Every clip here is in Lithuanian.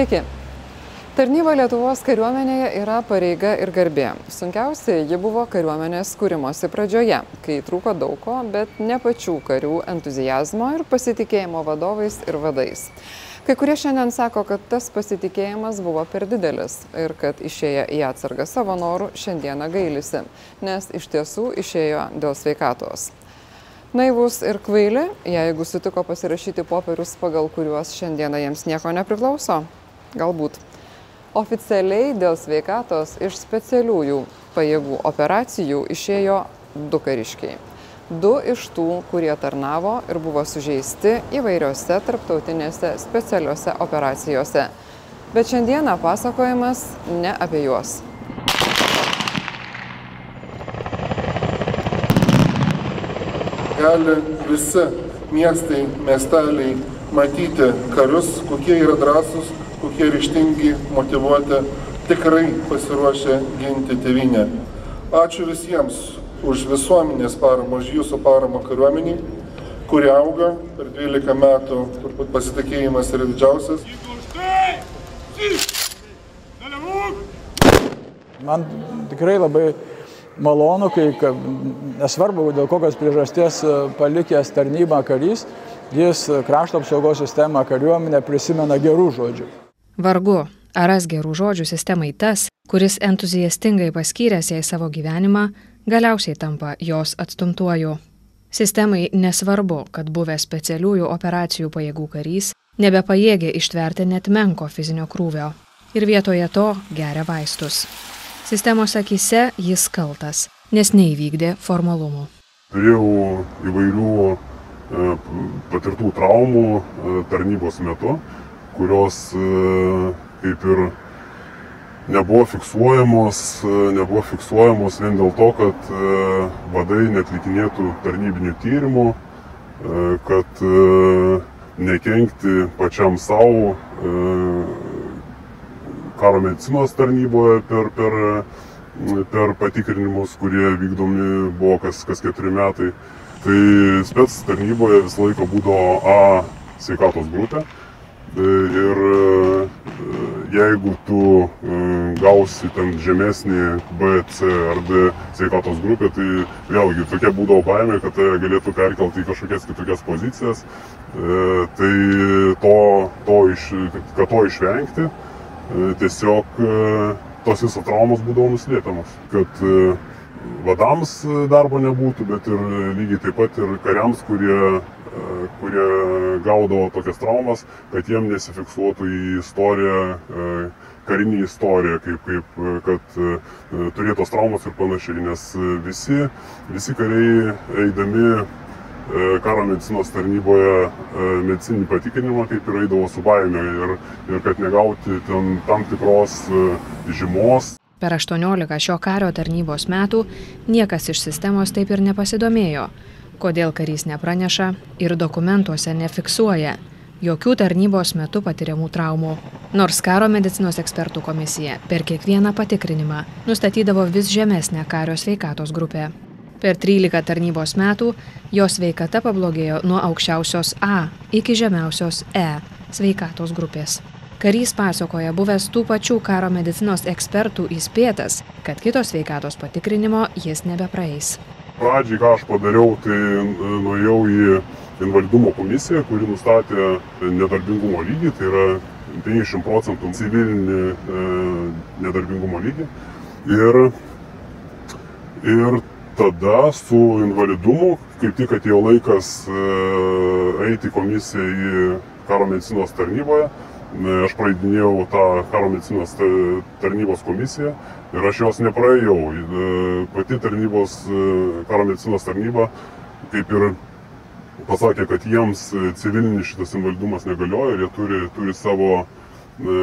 Sveiki. Tarnyba Lietuvos kariuomenėje yra pareiga ir garbė. Sunkiausia ji buvo kariuomenės kūrimosi pradžioje, kai trūko daug ko, bet ne pačių karių entuzijazmo ir pasitikėjimo vadovais ir vadais. Kai kurie šiandien sako, kad tas pasitikėjimas buvo per didelis ir kad išėję į atsargą savo norų šiandieną gailisi, nes iš tiesų išėjo dėl sveikatos. Naivus ir kvaili, jeigu sutiko pasirašyti popierius, pagal kuriuos šiandieną jiems nieko nepriklauso? Galbūt. Oficialiai dėl sveikatos iš specialiųjų pajėgų operacijų išėjo du kariškiai. Du iš tų, kurie tarnavo ir buvo sužeisti įvairiose tarptautinėse specialiuose operacijose. Bet šiandieną pasakojimas ne apie juos. gali visi miestai, miesteliai matyti karius, kokie yra drąsūs, kokie ryštingi, motivuoti, tikrai pasiruošę ginti tėvynę. Ačiū visiems už visuomenės paramą, už jūsų paramą kariuomeniai, kuri auga per 12 metų, turbūt pasitikėjimas yra didžiausias. Man tikrai labai malonu, kai ka- nesvarbu, dėl kokios priežasties e, palikęs tarnybą karys, jis e, krašto apsaugos sistemą kariuomenę prisimena gerų žodžių. Vargu, ar ras gerų žodžių sistemai tas, kuris entuziastingai paskyręs jai savo gyvenimą, galiausiai tampa jos atstumtuoju. Sistemai nesvarbu, kad buvęs specialiųjų operacijų pajėgų karys nebepajėgė ištverti net menko fizinio krūvio ir vietoje to geria vaistus. Sistemos akise jis kaltas, nes neįvykdė formalumų. Turėjau įvairių e, patirtų traumų e, tarnybos metu, kurios e, kaip ir nebuvo fiksuojamos, e, nebuvo fiksuojamos vien dėl to, kad e, vadai netlikinėtų tarnybinių tyrimų, e, kad e, nekenkti pačiam savo karo medicinos tarnyboje per, per, per patikrinimus, kurie vykdomi buvo kas, kas keturi metai. Tai spets tarnyboje visą laiką būdavo A sveikatos grupė. Ir e, jeigu tu e, gausi ten žemesnį B, C ar D sveikatos grupę, tai vėlgi tokia būdavo baimė, kad tave galėtų perkelti į kažkokias kitokias pozicijas. E, Tai to, to iš, kad to išvengti, E, tiesiog e, tos visos traumos būdavo nuslėpiamos, kad e, vadams darbo nebūtų, bet ir lygiai taip pat ir kariams, kurie, kurie gaudavo tokias traumas, kad jiem nesifiksuotų į istoriją, karinį istoriją, kaip, kaip kad turėtos traumos ir panašiai, nes visi, visi kariai eidami karo medicinos tarnyboje medicininį patikrinimą kaip ir eidavo su baime ir, ir kad negauti ten tam tikros žymos. Per 18 šio kario tarnybos metų niekas iš sistemos taip ir nepasidomėjo, kodėl karys nepraneša ir dokumentuose nefiksuoja jokių tarnybos metu patiriamų traumų. Nors karo medicinos ekspertų komisija per kiekvieną patikrinimą nustatydavo vis žemesnę kario sveikatos grupę. Per 13 tarnybos metų jo sveikata pablogėjo nuo aukščiausios A iki žemiausios E sveikatos grupės. Karys pasakoja buvęs tų pačių karo medicinos ekspertų įspėtas, kad kito sveikatos patikrinimo jis nebepraeis. Pradžiai, ką aš padariau, tai nuėjau į invalidumo komisiją, kuri nustatė nedarbingumo lygį, tai yra 50 procentų civilinį e, nedarbingumo lygį. Ir, ir tada su invalidumu, kaip tik atėjo laikas e, eiti komisiją į karo medicinos tarnyboje, e, aš praeidinėjau tą karo medicinos tarnybos komisiją ir aš jos nepraėjau. E, pati tarnybos, karo medicinos tarnyba kaip ir pasakė, kad jiems civilinis šitas invalidumas negalioja ir jie turi, turi savo, e,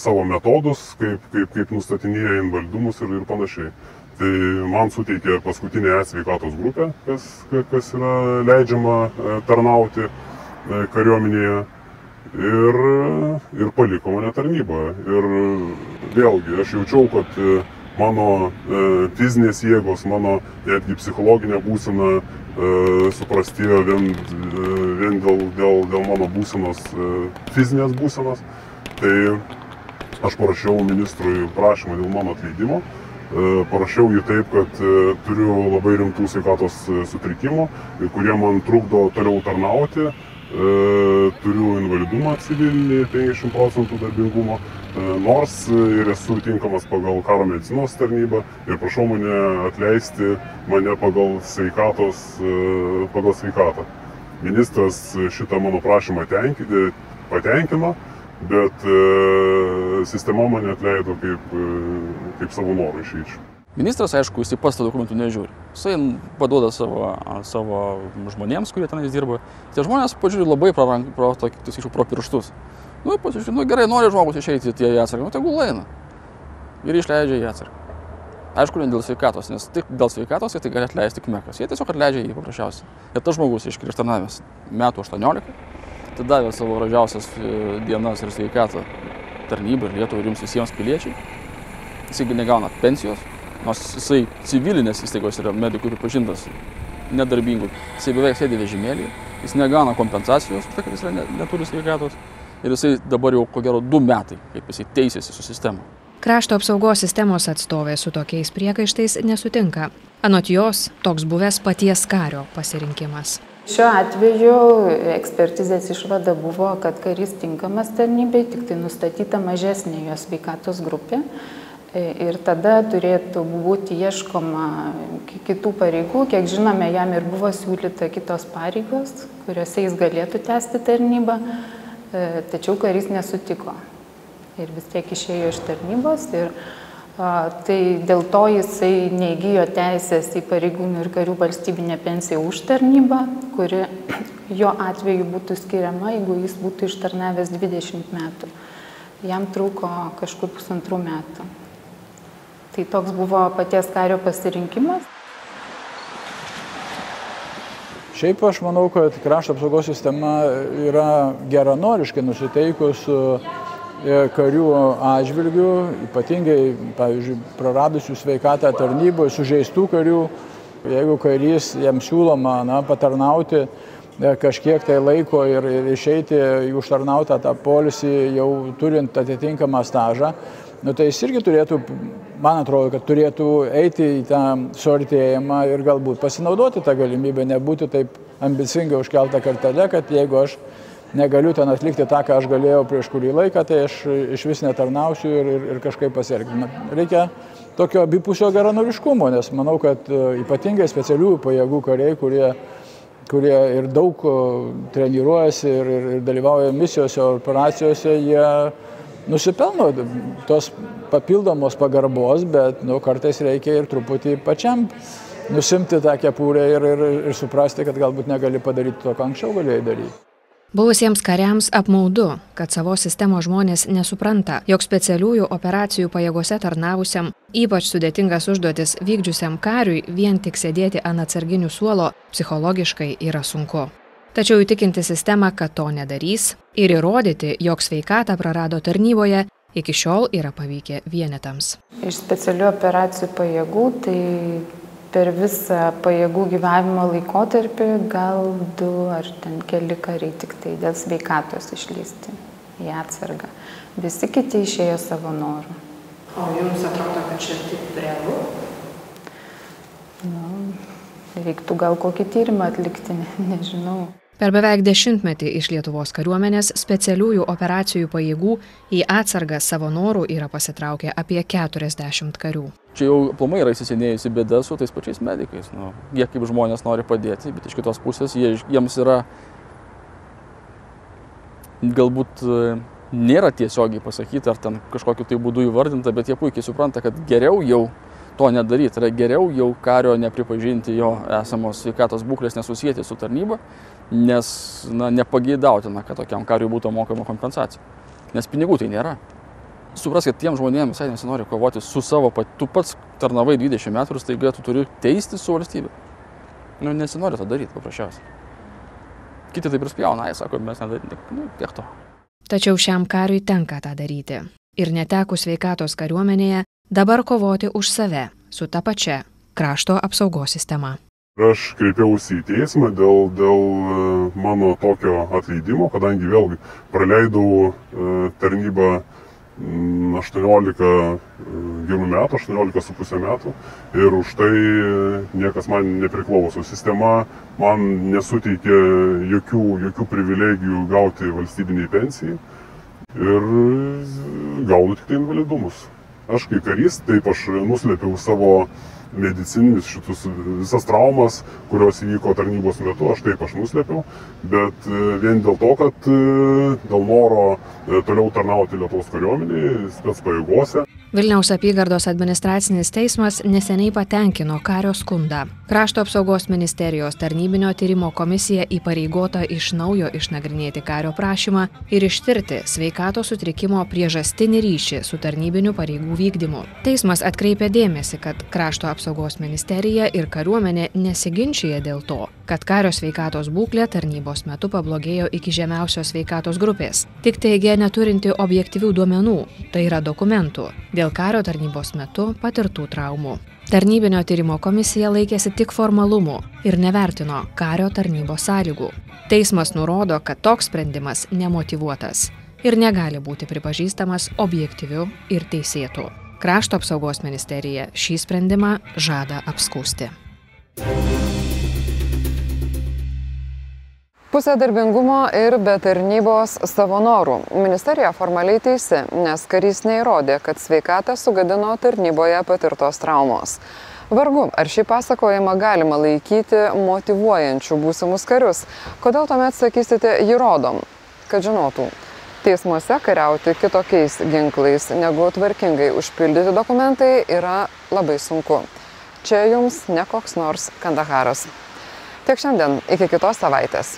savo metodus, kaip, kaip, kaip nustatinėja invalidumus ir, ir panašiai. Tai man suteikė paskutinę sveikatos grupę, kas, kas yra leidžiama tarnauti kariuomenėje. Ir, ir paliko mane tarnyboje. Ir vėlgi aš jaučiau, kad mano e, fizinės jėgos, mano netgi psichologinė būsena e, suprastėjo vien, e, vien dėl, dėl, dėl mano būsenos, e, fizinės būsenos. Tai aš parašiau ministrui prašymą dėl mano atleidimo. E, parašiau jį taip, kad e, turiu labai rimtų sveikatos e, sutrikimų, kurie man trukdo toliau tarnauti. Turiu invalidumą civilinį, 50 procentų darbingumo, nors ir esu tinkamas pagal karo medicinos tarnybą ir prašau mane atleisti mane pagal sveikatos, pagal sveikatą. Ministras šitą mano prašymą patenkino bet e, sistema mane atleido kaip, e, kaip savo norų išeičių. Ministras, aišku, jis pats to dokumentų nežiūri. Jisai paduoda savo, savo žmonėms, kurie tenais dirba. Tie žmonės pažiūri labai pro, pro, pro, pro pirštus. Nu, pasižiūrėjau, nu gerai, nori žmogus išeiti tie į atsargą, nu tegul eina. Ir išleidžia į atsargą. Aišku, ne dėl sveikatos, nes tik dėl sveikatos tai gali atleisti tik mekas. Jie tiesiog atleidžia jį paprasčiausiai. Ir tas žmogus iškirštanavęs metų 18, atidavė savo gražiausias e, dienas ir sveikatą tarnybai Lietuvai ir jums visiems piliečiai. Jisai negauna pensijos, nors jisai civilinės įstaigos yra medikų pripažintas nedarbingų. Jisai beveik sėdi vežimėlį, jis negauna kompensacijos, tai kad jis neturi sveikatos. Ir jisai dabar jau ko gero du metai, kaip jisai teisėsi su sistema. Krašto apsaugos sistemos atstovė su tokiais priekaištais nesutinka. Anot jos, toks buvęs paties kario pasirinkimas. Šiuo atveju ekspertizės išvada buvo, kad karys tinkamas tarnybai, tik tai nustatyta mažesnė jo sveikatos grupė. Ir tada turėtų būti ieškoma kitų pareigų. Kiek žinome, jam ir buvo siūlyta kitos pareigos, kuriuose jis galėtų tęsti tarnybą, e, tačiau karys nesutiko. Ir vis tiek išėjo iš tarnybos. Ir Tai dėl to jisai neįgyjo teisės į pareigūnų ir karių valstybinę pensiją už tarnybą, kuri jo atveju būtų skiriama, jeigu jis būtų ištarnavęs 20 metų. Jam trūko kažkur pusantrų metų. Tai toks buvo paties kario pasirinkimas. Šiaip aš manau, kad krašto apsaugos sistema yra geranoriškai nusiteikus E, karių atžvilgių, ypatingai, pavyzdžiui, praradusių sveikatą tarnyboje, sužeistų karių, jeigu karys jam siūloma na, patarnauti kažkiek tai laiko ir, ir išeiti užtarnautą tą polisį jau turint atitinkamą stažą, nu, tai jis irgi turėtų, man atrodo, kad turėtų eiti į tą suartėjimą ir galbūt pasinaudoti tą galimybę, nebūti taip ambicingai užkeltą kartelę, kad jeigu aš negaliu ten atlikti tą, ką aš galėjau prieš kurį laiką, tai aš iš vis netarnausiu ir, ir, ir kažkaip pasielgti. Reikia tokio abipusio geranoriškumo, nes manau, kad e, ypatingai specialiųjų pajėgų kariai, kurie, kurie ir daug treniruojasi ir, ir, ir dalyvauja misijose, operacijose, jie nusipelno tos papildomos pagarbos, bet nu, kartais reikia ir truputį pačiam nusimti tą kepurę ir, ir, ir suprasti, kad galbūt negali padaryti to, ką anksčiau galėjai daryti. Buvusiems kariams apmaudu, kad savo sistemos žmonės nesupranta, jog specialiųjų operacijų pajėgose tarnavusiam, ypač sudėtingas užduotis vykdžiusiam kariui vien tik sėdėti ant atsarginių suolo psichologiškai yra sunku. Tačiau įtikinti sistemą, kad to nedarys ir įrodyti, jog sveikatą prarado tarnyboje, iki šiol yra pavykę vienetams. Iš specialių operacijų pajėgų tai per visą pajėgų gyvavimo laikotarpį gal du ar ten keli kariai tik tai dėl sveikatos išleisti į atsargą. Visi kiti išėjo savo norų. O jums atrodo, kad čia taip realu? Nu, reiktų gal kokį tyrimą atlikti, ne, nežinau. Per beveik dešimtmetį iš Lietuvos kariuomenės specialiųjų operacijų pajėgų į atsargą savo norų yra pasitraukę apie 40 karių. Čia jau plumai yra įsisenėjusi bėda su tais pačiais medikais. Nu, jie kaip žmonės nori padėti, bet iš kitos pusės jie, jiems yra galbūt e, nėra tiesiogiai pasakyti ar ten kažkokiu tai būdu įvardinta, bet jie puikiai supranta, kad geriau jau to nedaryti. Yra geriau jau kario nepripažinti jo esamos sveikatos būklės nesusijęti su tarnyba, nes na, nepageidautina, kad tokiam kariui būtų mokama kompensacija. Nes pinigų tai nėra. Supras, kad tiem žmonėms visai nesinori kovoti su savo, tu pats tarnavai 20 metų ir staiga tu turi teisti su valstybė. Nu, nesinori to daryti paprasčiausiai. Kiti taip ir spjauna, jie sako, mes nedaryti, nu, tiek to. Tačiau šiam kariui tenka tą daryti. Ir netekus sveikatos kariuomenėje, dabar kovoti už save su ta pačia krašto apsaugos sistema. Aš kreipiausi į teismą dėl, dėl e, mano tokio atleidimo, kadangi vėlgi praleidau e, tarnybą 18 e, gerų metų, 18,5 metų ir už tai niekas man nepriklauso. Sistema man nesuteikė jokių, jokių privilegijų gauti valstybiniai pensijai ir gaunu tik tai invalidumus. Aš kaip karys, taip aš nuslėpiau savo medicininius šitus visas traumas, kurios įvyko tarnybos metu, aš taip aš nuslėpiau, bet e, vien dėl to, kad e, dėl noro e, toliau tarnauti Lietuvos kariuomenėje, spets pajėgose. Vilniaus apygardos administracinis teismas neseniai patenkino kario skundą. Krašto apsaugos ministerijos tarnybinio tyrimo komisija įpareigota iš naujo išnagrinėti kario prašymą ir ištirti sveikato sutrikimo priežastinį ryšį su tarnybiniu pareigų vykdymu. Teismas atkreipė dėmesį, kad krašto apsaugos ministerija ir kariuomenė nesiginčia dėl to, kad kario sveikatos būklė tarnybos metu pablogėjo iki žemiausios sveikatos grupės. Tik teigia neturinti objektyvių duomenų, tai yra dokumentų dėl kario tarnybos metu patirtų traumų. Tarnybinio tyrimo komisija laikėsi tik formalumų ir nevertino kario tarnybos sąlygų. Teismas nurodo, kad toks sprendimas nemotivuotas ir negali būti pripažįstamas objektyviu ir teisėtu. Krašto apsaugos ministerija šį sprendimą žada apskūsti. Pusė darbingumo ir be tarnybos savo norų. Ministerija formaliai teisi, nes karys neįrodė, kad sveikatą sugadino tarnyboje patirtos traumos. Vargu, ar šį pasakojimą galima laikyti motivuojančių būsimus karius. Kodėl tuomet sakysite, jį rodom, kad žinotų. Teismuose kariauti kitokiais ginklais negu tvarkingai užpildyti dokumentai yra labai sunku. Čia jums ne koks nors Kandaharas. Tiek šiandien, iki kitos savaitės.